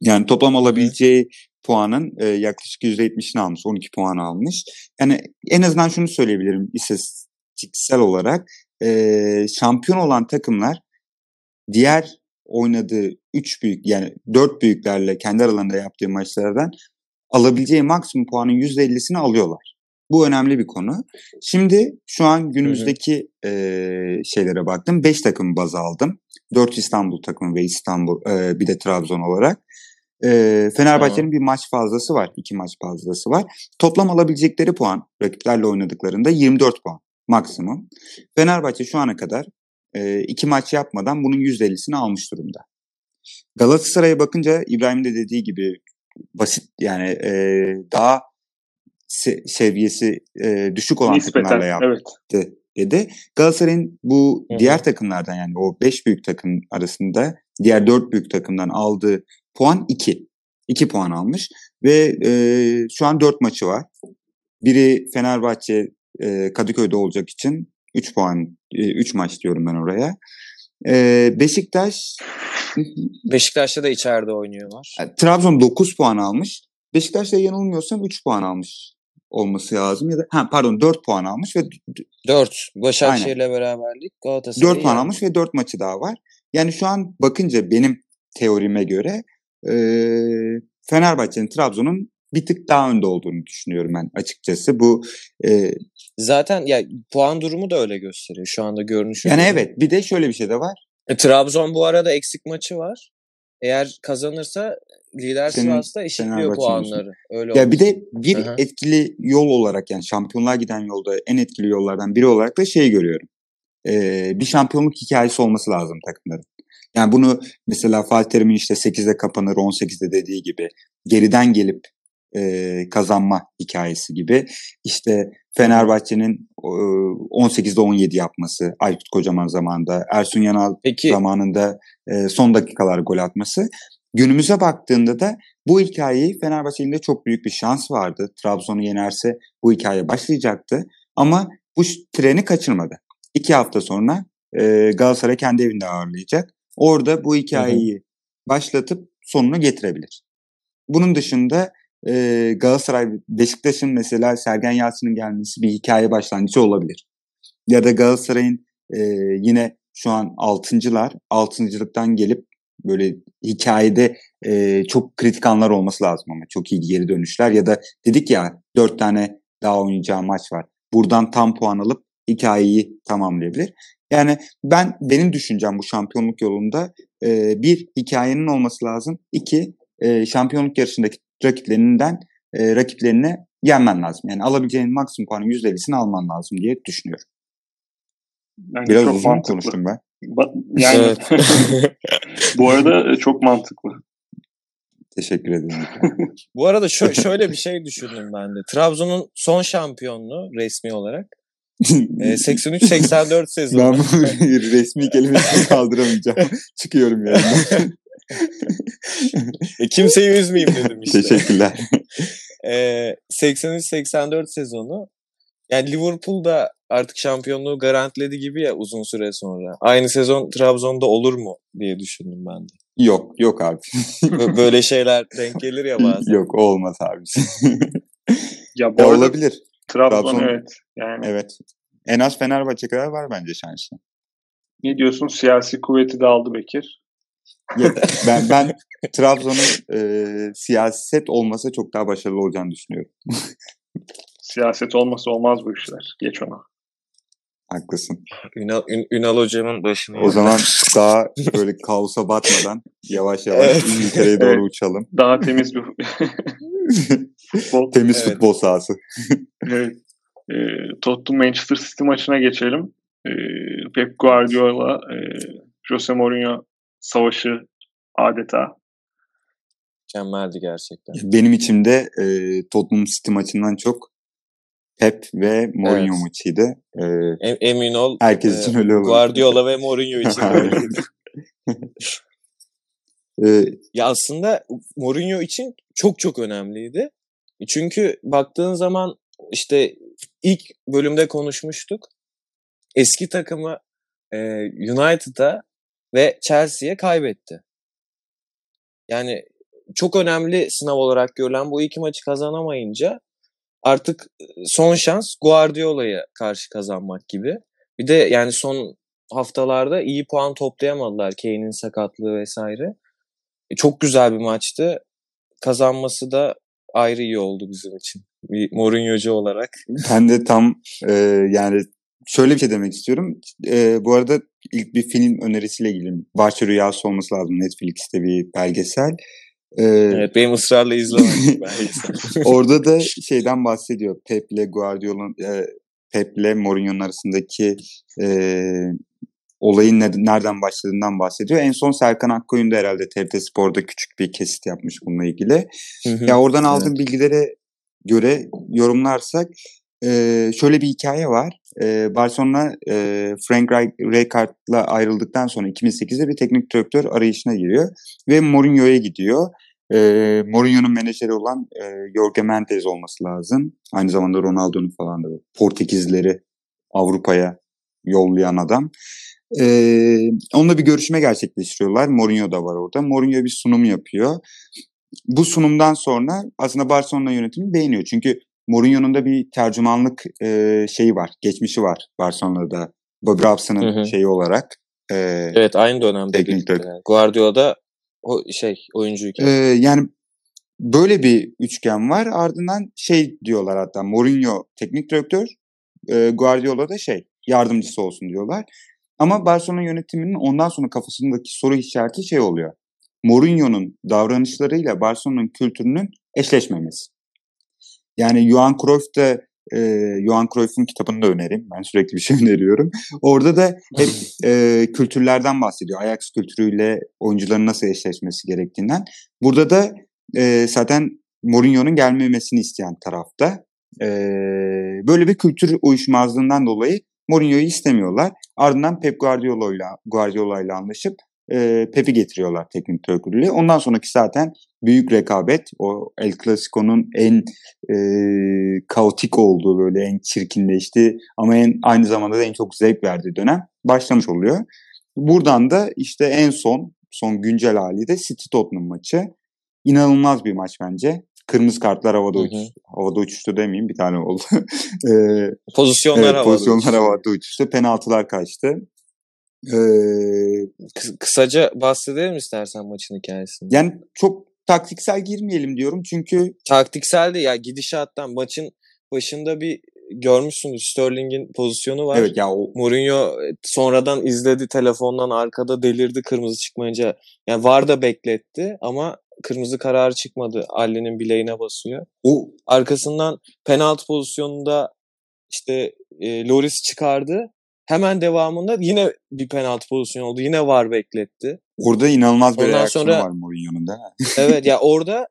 Yani toplam alabileceği puanın e, yaklaşık %70'ini almış. 12 puan almış. Yani en azından şunu söyleyebilirim istatistiksel olarak. E, şampiyon olan takımlar diğer oynadığı 3 büyük yani 4 büyüklerle kendi aralarında yaptığı maçlardan alabileceği maksimum puanın %50'sini alıyorlar. Bu önemli bir konu. Şimdi şu an günümüzdeki e, şeylere baktım. 5 takım baz aldım. 4 İstanbul takımı ve İstanbul e, bir de Trabzon olarak. E, Fenerbahçe'nin bir maç fazlası var. iki maç fazlası var. Toplam alabilecekleri puan rakiplerle oynadıklarında 24 puan maksimum. Fenerbahçe şu ana kadar e, iki maç yapmadan bunun %50'sini almış durumda. Galatasaray'a bakınca İbrahim de dediği gibi basit yani e, daha se- seviyesi e, düşük olan Nispeten, takımlarla yaptı evet. dedi. Galatasaray'ın bu Hı-hı. diğer takımlardan yani o 5 büyük takım arasında diğer 4 büyük takımdan aldığı puan 2. 2 puan almış ve e, şu an 4 maçı var. Biri Fenerbahçe e, Kadıköy'de olacak için 3 puan 3 e, maç diyorum ben oraya. E, Beşiktaş Beşiktaş'ta da içeride oynuyorlar. Yani, Trabzon 9 puan almış. Beşiktaş'ta yanılmıyorsam 3 puan almış olması lazım ya da ha pardon 4 puan almış ve 4 Başakşehir'le beraberlik Galatasaray 4 puan yani. almış ve 4 maçı daha var. Yani şu an bakınca benim teorime göre e, Fenerbahçe'nin Trabzon'un bir tık daha önde olduğunu düşünüyorum ben açıkçası. Bu e, zaten ya puan durumu da öyle gösteriyor şu anda görünüşü. Yani evet bir de şöyle bir şey de var. E, Trabzon bu arada eksik maçı var. Eğer kazanırsa lider Senin, Sivas'ta eşitliyor puanları. Öyle ya bir de bir Hı-hı. etkili yol olarak yani şampiyonluğa giden yolda en etkili yollardan biri olarak da şey görüyorum. Ee, bir şampiyonluk hikayesi olması lazım takımların. Yani bunu mesela Fatih Terim'in işte 8'de kapanır 18'de dediği gibi geriden gelip e, kazanma hikayesi gibi. İşte Fenerbahçe'nin e, 18'de 17 yapması Aykut Kocaman zamanında, Ersun Yanal Peki. zamanında e, son dakikalar gol atması. Günümüze baktığında da bu hikayeyi Fenerbahçe'nin çok büyük bir şans vardı. Trabzon'u yenerse bu hikaye başlayacaktı. Ama bu treni kaçırmadı. İki hafta sonra e, Galatasaray kendi evinde ağırlayacak. Orada bu hikayeyi hı hı. başlatıp sonunu getirebilir. Bunun dışında e, Galatasaray, Beşiktaş'ın mesela Sergen Yalçın'ın gelmesi bir hikaye başlangıcı olabilir. Ya da Galatasaray'ın e, yine şu an altıncılar, altıncılıktan gelip böyle hikayede e, çok kritik anlar olması lazım ama çok iyi geri dönüşler ya da dedik ya dört tane daha oynayacağı maç var. Buradan tam puan alıp hikayeyi tamamlayabilir. Yani ben benim düşüncem bu şampiyonluk yolunda e, bir hikayenin olması lazım. İki e, şampiyonluk yarışındaki rakiplerinden e, rakiplerine yenmen lazım. Yani alabileceğin maksimum puanın %50'sini alman lazım diye düşünüyorum. Bence Biraz uzun mantıklı. konuştum ben. Yani evet. bu arada e, çok mantıklı. Teşekkür ederim. bu arada şö- şöyle bir şey düşündüm ben de. Trabzon'un son şampiyonluğu resmi olarak 83-84 sezonu. Ben bu resmi kelimesini kaldıramayacağım. Çıkıyorum yani. e, kimseyi üzmeyeyim dedim işte. Teşekkürler. e, 83-84 sezonu. Yani Liverpool da artık şampiyonluğu garantiledi gibi ya uzun süre sonra. Aynı sezon Trabzon'da olur mu diye düşündüm ben de. Yok, yok abi. Böyle şeyler denk gelir ya bazen. Yok, olmaz abi. ya bu ya olabilir. Trabzon, Trabzon evet. Yani. Evet. En az Fenerbahçe kadar var bence şansı. Ne diyorsun? Siyasi kuvveti de aldı Bekir. Ben ben Trabzon'un e, siyaset olmasa çok daha başarılı olacağını düşünüyorum. siyaset olmasa olmaz bu işler. Geç ona. Haklısın. Ünal, Ün, Ünal hocamın başına. O zaman daha böyle kaosa batmadan yavaş yavaş evet. İngiltere'ye doğru uçalım. Daha temiz bir futbol. Temiz evet. futbol sahası. evet. E, Tottenham Manchester City maçına geçelim. E, Pep Guardiola, e, Jose Mourinho savaşı adeta. Mükemmeldi gerçekten. Benim içimde e, Tottenham City maçından çok Pep ve Mourinho evet. maçıydı. Ee, Emin ol. Herkes e, için öyle olur. Guardiola ve Mourinho için öyleydi. ee, ya aslında Mourinho için çok çok önemliydi. Çünkü baktığın zaman işte ilk bölümde konuşmuştuk. Eski takımı e, United'a ve Chelsea'ye kaybetti. Yani çok önemli sınav olarak görülen bu iki maçı kazanamayınca artık son şans Guardiola'ya karşı kazanmak gibi. Bir de yani son haftalarda iyi puan toplayamadılar Kane'in sakatlığı vesaire. E, çok güzel bir maçtı. Kazanması da ayrı iyi oldu bizim için. Bir Mourinho'cu olarak. Ben de tam e, yani şöyle bir şey demek istiyorum. E, bu arada ilk bir film önerisiyle ilgili Bahçe Rüyası olması lazım. Netflix'te bir belgesel. Ee, evet benim ısrarla izlemem Orada da şeyden bahsediyor. Pep'le Guardiola'nın e, Pep'le Mourinho'nun arasındaki e, olayın ne, nereden başladığından bahsediyor. En son Serkan Akkoyun da herhalde TRT Spor'da küçük bir kesit yapmış bununla ilgili. Hı hı. Ya oradan aldığım evet. bilgilere göre yorumlarsak e, şöyle bir hikaye var. E, Barcelona e, Frank Rijkaard'la ayrıldıktan sonra 2008'de bir teknik direktör arayışına giriyor ve Mourinho'ya gidiyor. E, Mourinho'nun menajeri olan e, Jorge Mendes olması lazım. Aynı zamanda Ronaldo'nun falan da Portekizleri Avrupa'ya yollayan adam. Ee, onunla bir görüşme gerçekleştiriyorlar. Mourinho da var orada. Mourinho bir sunum yapıyor. Bu sunumdan sonra aslında Barcelona yönetimi beğeniyor. Çünkü Mourinho'nun da bir tercümanlık e, şeyi var. Geçmişi var Barcelona'da. Bobby Robson'ın şeyi olarak. E, evet aynı dönemde. Teknik yani. Guardiola'da o şey oyuncuyken. Ee, yani böyle bir üçgen var. Ardından şey diyorlar hatta Mourinho teknik direktör, e, Guardiola da şey yardımcısı olsun diyorlar. Ama Barcelona yönetiminin ondan sonra kafasındaki soru işareti şey oluyor. Mourinho'nun davranışlarıyla Barcelona'nın kültürünün eşleşmemesi. Yani Johan Cruyff da e, Johan Cruyff'un kitabını da önerim. Ben sürekli bir şey öneriyorum. Orada da hep e, kültürlerden bahsediyor. Ajax kültürüyle oyuncuların nasıl eşleşmesi gerektiğinden. Burada da e, zaten Mourinho'nun gelmemesini isteyen tarafta. E, böyle bir kültür uyuşmazlığından dolayı Mourinho'yu istemiyorlar. Ardından Pep Guardiola ile Guardiola ile anlaşıp e, Pep'i getiriyorlar teknik direktörlüğe. Ondan sonraki zaten büyük rekabet. O El Clasico'nun en e, kaotik olduğu böyle en çirkinleşti ama en aynı zamanda da en çok zevk verdiği dönem başlamış oluyor. Buradan da işte en son son güncel hali de City Tottenham maçı. İnanılmaz bir maç bence. Kırmızı kartlar havada uçuştu. Havada uçuştu demeyeyim bir tane oldu. e, pozisyonlar evet, havada pozisyonlar uçuştu. havada uçuştu. Penaltılar kaçtı. Ee, Kısaca bahsedelim istersen maçın hikayesini. Yani çok taktiksel girmeyelim diyorum çünkü... Taktiksel de ya gidişattan maçın başında bir görmüşsünüz Sterling'in pozisyonu var. Evet ya o... Mourinho e, sonradan izledi telefondan arkada delirdi kırmızı çıkmayınca. Yani var da bekletti ama kırmızı kararı çıkmadı. Ali'nin bileğine basıyor. O arkasından penaltı pozisyonunda işte e, Loris çıkardı. Hemen devamında yine bir penaltı pozisyonu oldu. Yine var bekletti. Orada inanılmaz bir Ondan reaksiyonu sonra, var Mourinho'nun da. evet ya orada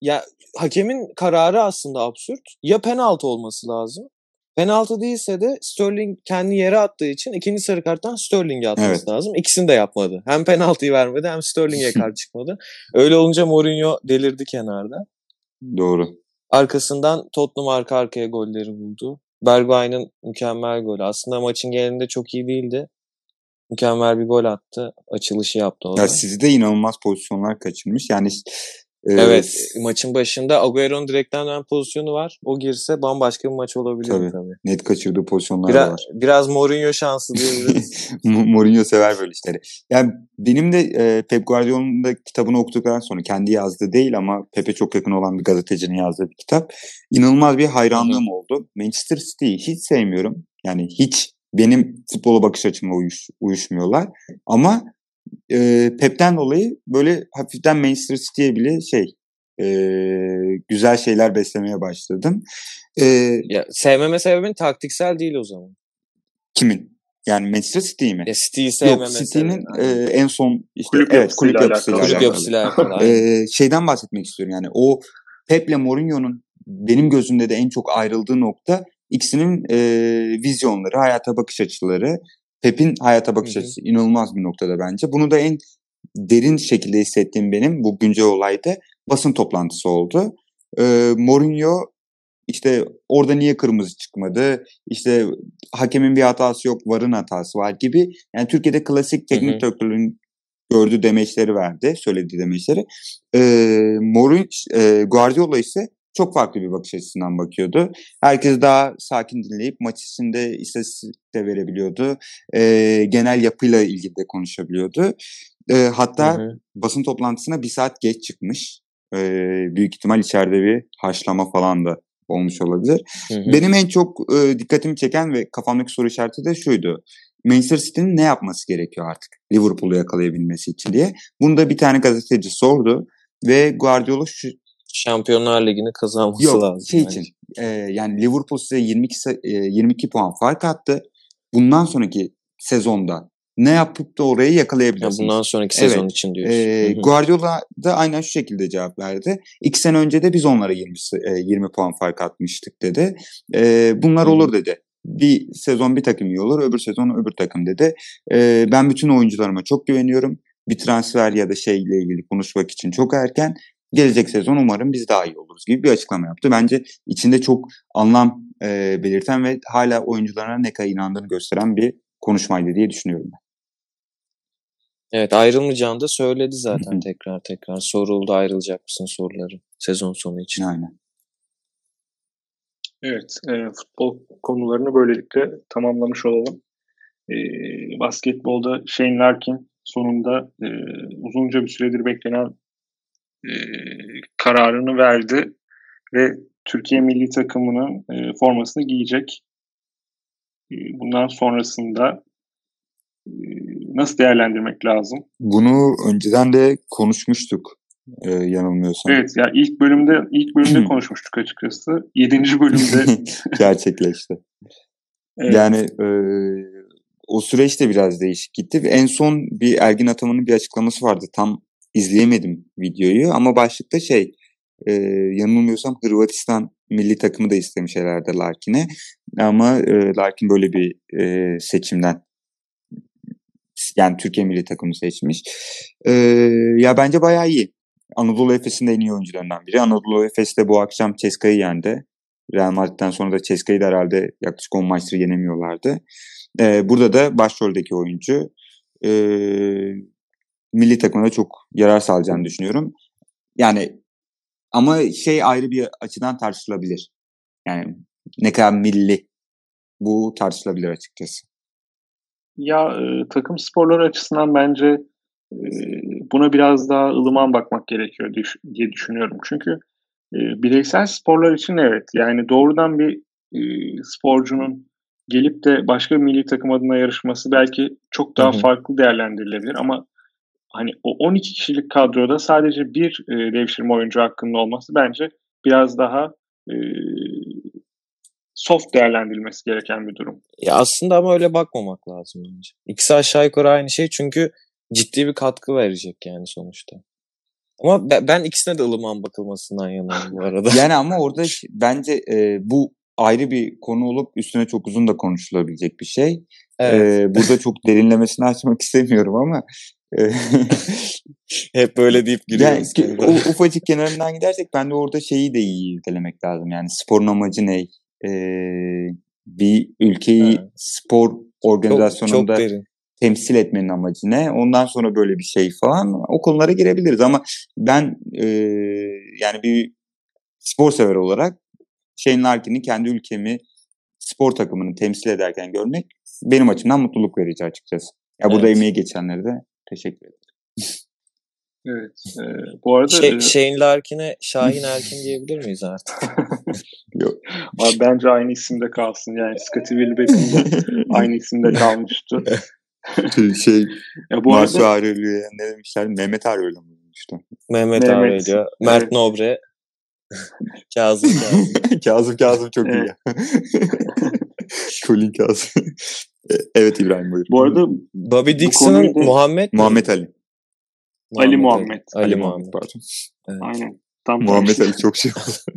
ya hakemin kararı aslında absürt. Ya penaltı olması lazım. Penaltı değilse de Sterling kendi yere attığı için ikinci sarı karttan Sterling'e atması evet. lazım. İkisini de yapmadı. Hem penaltıyı vermedi hem Sterling'e kart çıkmadı. Öyle olunca Mourinho delirdi kenarda. Doğru. Arkasından Tottenham arka arkaya golleri buldu. Bergwijn'ın mükemmel golü. Aslında maçın genelinde çok iyi değildi. Mükemmel bir gol attı. Açılışı yaptı o Ya sizi de inanılmaz pozisyonlar kaçırmış. Yani Evet maçın başında Agüero'nun direkten dönen pozisyonu var. O girse bambaşka bir maç olabilir tabii. tabii. Net kaçırdığı pozisyonlar biraz, var. Biraz Mourinho şansı diyebiliriz. Mourinho sever böyle işleri. Yani benim de e, Pep Guardiola'nın da kitabını okuduktan sonra kendi yazdığı değil ama Pep'e çok yakın olan bir gazetecinin yazdığı bir kitap. İnanılmaz bir hayranlığım Hı-hı. oldu. Manchester City'yi hiç sevmiyorum. Yani hiç benim futbola bakış açımla uyuş, uyuşmuyorlar. Ama e, Pep'ten dolayı böyle hafiften Manchester City'ye bile şey e, güzel şeyler beslemeye başladım. E, ya, sevmeme sebebin taktiksel değil o zaman. Kimin? Yani Manchester City mi? Ya City'yi sevmeme Yok City'nin e, en son işte kulüp evet kulüp yapısıyla alakalı. Kulüp yapısıyla alakalı. e, şeyden bahsetmek istiyorum yani o Pep'le Mourinho'nun benim gözümde de en çok ayrıldığı nokta ikisinin e, vizyonları, hayata bakış açıları Pep'in hayata bakış Hı-hı. açısı inanılmaz bir noktada bence. Bunu da en derin şekilde hissettiğim benim bu güncel olayda basın toplantısı oldu. E, Mourinho işte orada niye kırmızı çıkmadı? İşte hakemin bir hatası yok, varın hatası var gibi. Yani Türkiye'de klasik teknik direktörün gördüğü demeçleri verdi, söylediği demeçleri. E, Mourinho, e, Guardiola ise çok farklı bir bakış açısından bakıyordu. Herkes daha sakin dinleyip maç içinde istatistik de verebiliyordu. E, genel yapıyla ilgili de konuşabiliyordu. E, hatta hı hı. basın toplantısına bir saat geç çıkmış. E, büyük ihtimal içeride bir haşlama falan da olmuş olabilir. Hı hı. Benim en çok e, dikkatimi çeken ve kafamdaki soru işareti de şuydu. Manchester City'nin ne yapması gerekiyor artık Liverpool'u yakalayabilmesi için diye. Bunu da bir tane gazeteci sordu ve Guardiola şu Şampiyonlar Ligi'ni kazanması Yok, lazım. Şey için, e, yani Liverpool size 22 e, 22 puan fark attı. Bundan sonraki sezonda ne yapıp da orayı yakalayabilirsiniz. Ya bundan sonraki sezon evet. için diyorsun. E, Guardiola da aynen şu şekilde cevap verdi. İki sene önce de biz onlara 20, e, 20 puan fark atmıştık dedi. E, bunlar olur dedi. Bir sezon bir takım iyi olur, öbür sezon öbür takım dedi. E, ben bütün oyuncularıma çok güveniyorum. Bir transfer ya da şeyle ilgili konuşmak için çok erken gelecek sezon umarım biz daha iyi oluruz gibi bir açıklama yaptı. Bence içinde çok anlam e, belirten ve hala oyuncularına ne kadar inandığını gösteren bir konuşmaydı diye düşünüyorum ben. Evet ayrılmayacağını da söyledi zaten tekrar tekrar. Soruldu ayrılacak mısın soruları sezon sonu için. Aynen. Evet e, futbol konularını böylelikle tamamlamış olalım. E, basketbolda Shane Larkin sonunda e, uzunca bir süredir beklenen e, kararını verdi ve Türkiye milli takımının e, formasını giyecek. E, bundan sonrasında e, nasıl değerlendirmek lazım? Bunu önceden de konuşmuştuk e, yanılmıyorsam. Evet ya ilk bölümde ilk bölümde konuşmuştuk açıkçası. Yedinci bölümde gerçekleşti. evet. Yani e, o süreç de biraz değişik gitti. En son bir Ergin Ataman'ın bir açıklaması vardı. Tam izleyemedim videoyu ama başlıkta şey e, yanılmıyorsam Hırvatistan milli takımı da istemiş herhalde Larkin'e ama e, Larkin böyle bir e, seçimden yani Türkiye milli takımı seçmiş. E, ya bence bayağı iyi. Anadolu Efes'in de en iyi oyuncularından biri. Anadolu Efes de bu akşam Ceska'yı yendi. Real Madrid'den sonra da Ceska'yı da herhalde yaklaşık 10 maçtır yenemiyorlardı. E, burada da başroldeki oyuncu. E, milli takımına çok yarar sağlayacağını düşünüyorum. Yani ama şey ayrı bir açıdan tartışılabilir. Yani ne kadar milli bu tartışılabilir açıkçası. Ya e, takım sporları açısından bence e, buna biraz daha ılıman bakmak gerekiyor diye düşünüyorum. Çünkü e, bireysel sporlar için evet yani doğrudan bir e, sporcunun gelip de başka bir milli takım adına yarışması belki çok daha Hı-hı. farklı değerlendirilebilir ama hani o 12 kişilik kadroda sadece bir e, devşirme oyuncu hakkında olması bence biraz daha e, soft değerlendirilmesi gereken bir durum. Ya aslında ama öyle bakmamak lazım bence. İkisi aşağı yukarı aynı şey çünkü ciddi bir katkı verecek yani sonuçta. Ama ben ikisine de ılıman bakılmasından yanayım bu arada. yani ama orada bence e, bu ayrı bir konu olup üstüne çok uzun da konuşulabilecek bir şey. Evet. Ee, burada çok derinlemesine açmak istemiyorum ama Hep böyle deyip giriyoruz. Yani, o ufacık kenarından gidersek ben de orada şeyi de iyi irdelemek lazım. Yani sporun amacı ne? Ee, bir ülkeyi ha. spor organizasyonunda çok, çok temsil etmenin amacı ne? Ondan sonra böyle bir şey falan o konulara girebiliriz ama ben e, yani bir spor sever olarak Shane Larkin'in kendi ülkemi spor takımını temsil ederken görmek benim açımdan mutluluk verici açıkçası. Ya burada evet. emeği geçenleri de Teşekkür ederim. Evet. E, bu arada şey, Shane Larkin'e Şahin Erkin diyebilir miyiz artık? Yok. Abi bence aynı isimde kalsın. Yani Scottie Wilbeck'in aynı isimde kalmıştı. şey ya bu Marsu arada... Aurelio'ya ne demişler? Mehmet Aurelio mu demişti? Mehmet, Mehmet Aurelio. Mert evet. Nobre. Kazım Kazım. Kazım Kazım çok iyi. Colin Kazım. E, evet İbrahim buyur. Bu arada Bobby Dixon'ın Muhammed Muhammed Ali. Ali Muhammed. Ali, Ali Muhammed pardon. Evet. Aynen. Tam Muhammed Ali çok şey oldu.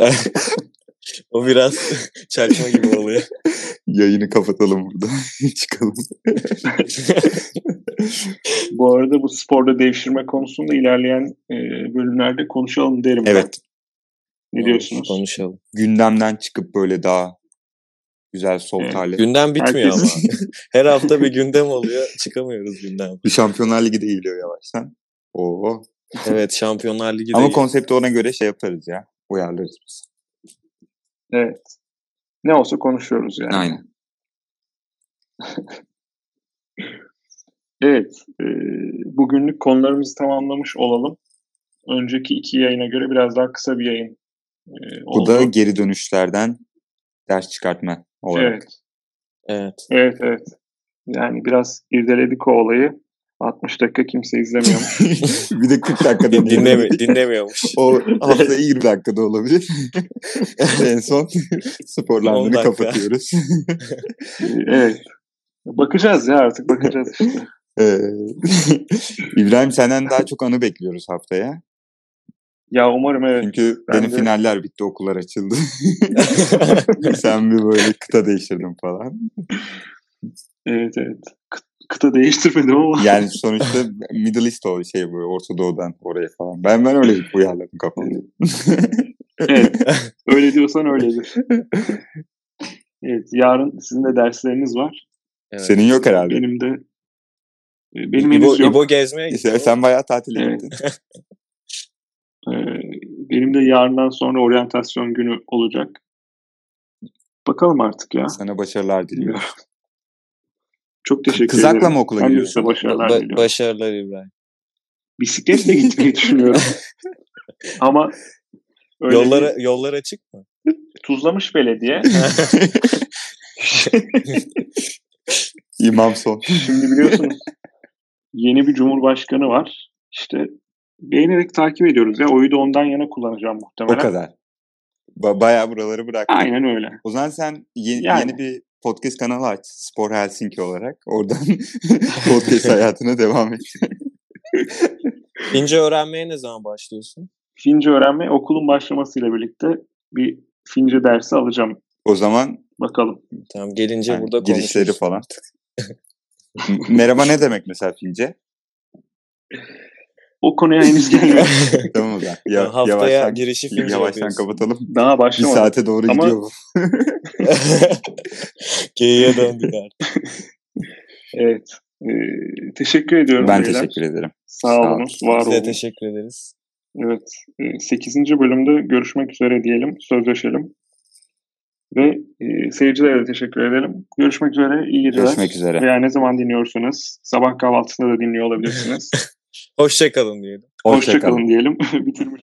o biraz çakma gibi oluyor. Yayını kapatalım burada. Çıkalım. bu arada bu sporda devşirme konusunda ilerleyen e, bölümlerde konuşalım derim. Evet. Ne diyorsunuz? Konuşalım. Gündemden çıkıp böyle daha güzel sol Evet. Gündem bitmiyor Herkes- ama. Her hafta bir gündem oluyor. Çıkamıyoruz gündem. Bir Şampiyonlar Ligi de geliyor yavaştan. Oo. Evet Şampiyonlar Ligi Ama konsepti ona göre şey yaparız ya. Uyarlarız biz. Evet. Ne olsa konuşuyoruz yani. Aynen. Evet. e, bugünlük konularımızı tamamlamış olalım. Önceki iki yayına göre biraz daha kısa bir yayın e, Bu oldu. da geri dönüşlerden ders çıkartma olarak. Evet. Evet. Evet evet. Yani biraz irdeledik o olayı. 60 dakika kimse izlemiyormuş. bir de 40 dakika Dinlemi dinleyelim. dinlemiyormuş. O hafta 20 dakikada olabilir. en son 10 sporlandığını dakika. kapatıyoruz. evet. Bakacağız ya artık bakacağız işte. İbrahim senden daha çok anı bekliyoruz haftaya. Ya umarım evet. Çünkü Ben benim de- finaller bitti, okullar açıldı. Sen bir böyle kıta değiştirdin falan. Evet evet. Kı- kıta değiştirmedim ama. Yani sonuçta Middle East o şey böyle Orta Doğu'dan oraya falan. Ben ben öyle uyarladım kafamda. evet. Öyle diyorsan öyledir. Evet. Yarın sizin de dersleriniz var. Evet. Senin yok herhalde. Benim de e, benim İbo, henüz yok. İbo gezmeye gitti. Sen, bayağı tatil Evet. Ee, benim de yarından sonra oryantasyon günü olacak. Bakalım artık ya. Sana başarılar diliyorum. Çok teşekkür Kızakla ederim. mı okula ben gidiyorsun? başarılar Ba- diliyorum. başarılar İbrahim. Bisikletle gitmeyi düşünüyorum. Ama öyle Yollara bir yollar açık mı? tuzlamış belediye. İmam son. Şimdi biliyorsunuz yeni bir cumhurbaşkanı var. İşte beğenerek takip ediyoruz ya. Oyu da ondan yana kullanacağım O muhtemelen. kadar. Ba- bayağı buraları bırak. Aynen öyle. O zaman sen ye- Yani. yeni bir podcast kanalı aç. Spor Helsinki olarak. Oradan podcast hayatına devam et. Fince öğrenmeye ne zaman başlıyorsun? Fince öğrenme okulun başlamasıyla birlikte bir Fince dersi alacağım. O zaman Bakalım. Tamam gelince yani burada girişleri konuşuruz. falan. Merhaba ne demek mesela Fince? O konuya henüz gelmedim. Tamam o zaman. Ya, Haftaya yavaştan, girişi Fince yavaştan yapıyorsun. kapatalım. Daha Bir başlamadım. saate doğru Ama- gidiyor bu. Geyiğe döndük artık. Evet. Ee, teşekkür ediyorum. Ben beyler. teşekkür ederim. Sağ Sağ olun. olun. Var Size olun. teşekkür ederiz. Evet. 8. bölümde görüşmek üzere diyelim. Sözleşelim. Ve e, seyircilere de teşekkür edelim. Görüşmek üzere. İyi geceler. Görüşmek üzere. Veya ne zaman dinliyorsunuz? Sabah kahvaltısında da dinliyor olabilirsiniz. Hoşçakalın diyelim. Hoşça Hoşça diyelim. Bitirmiş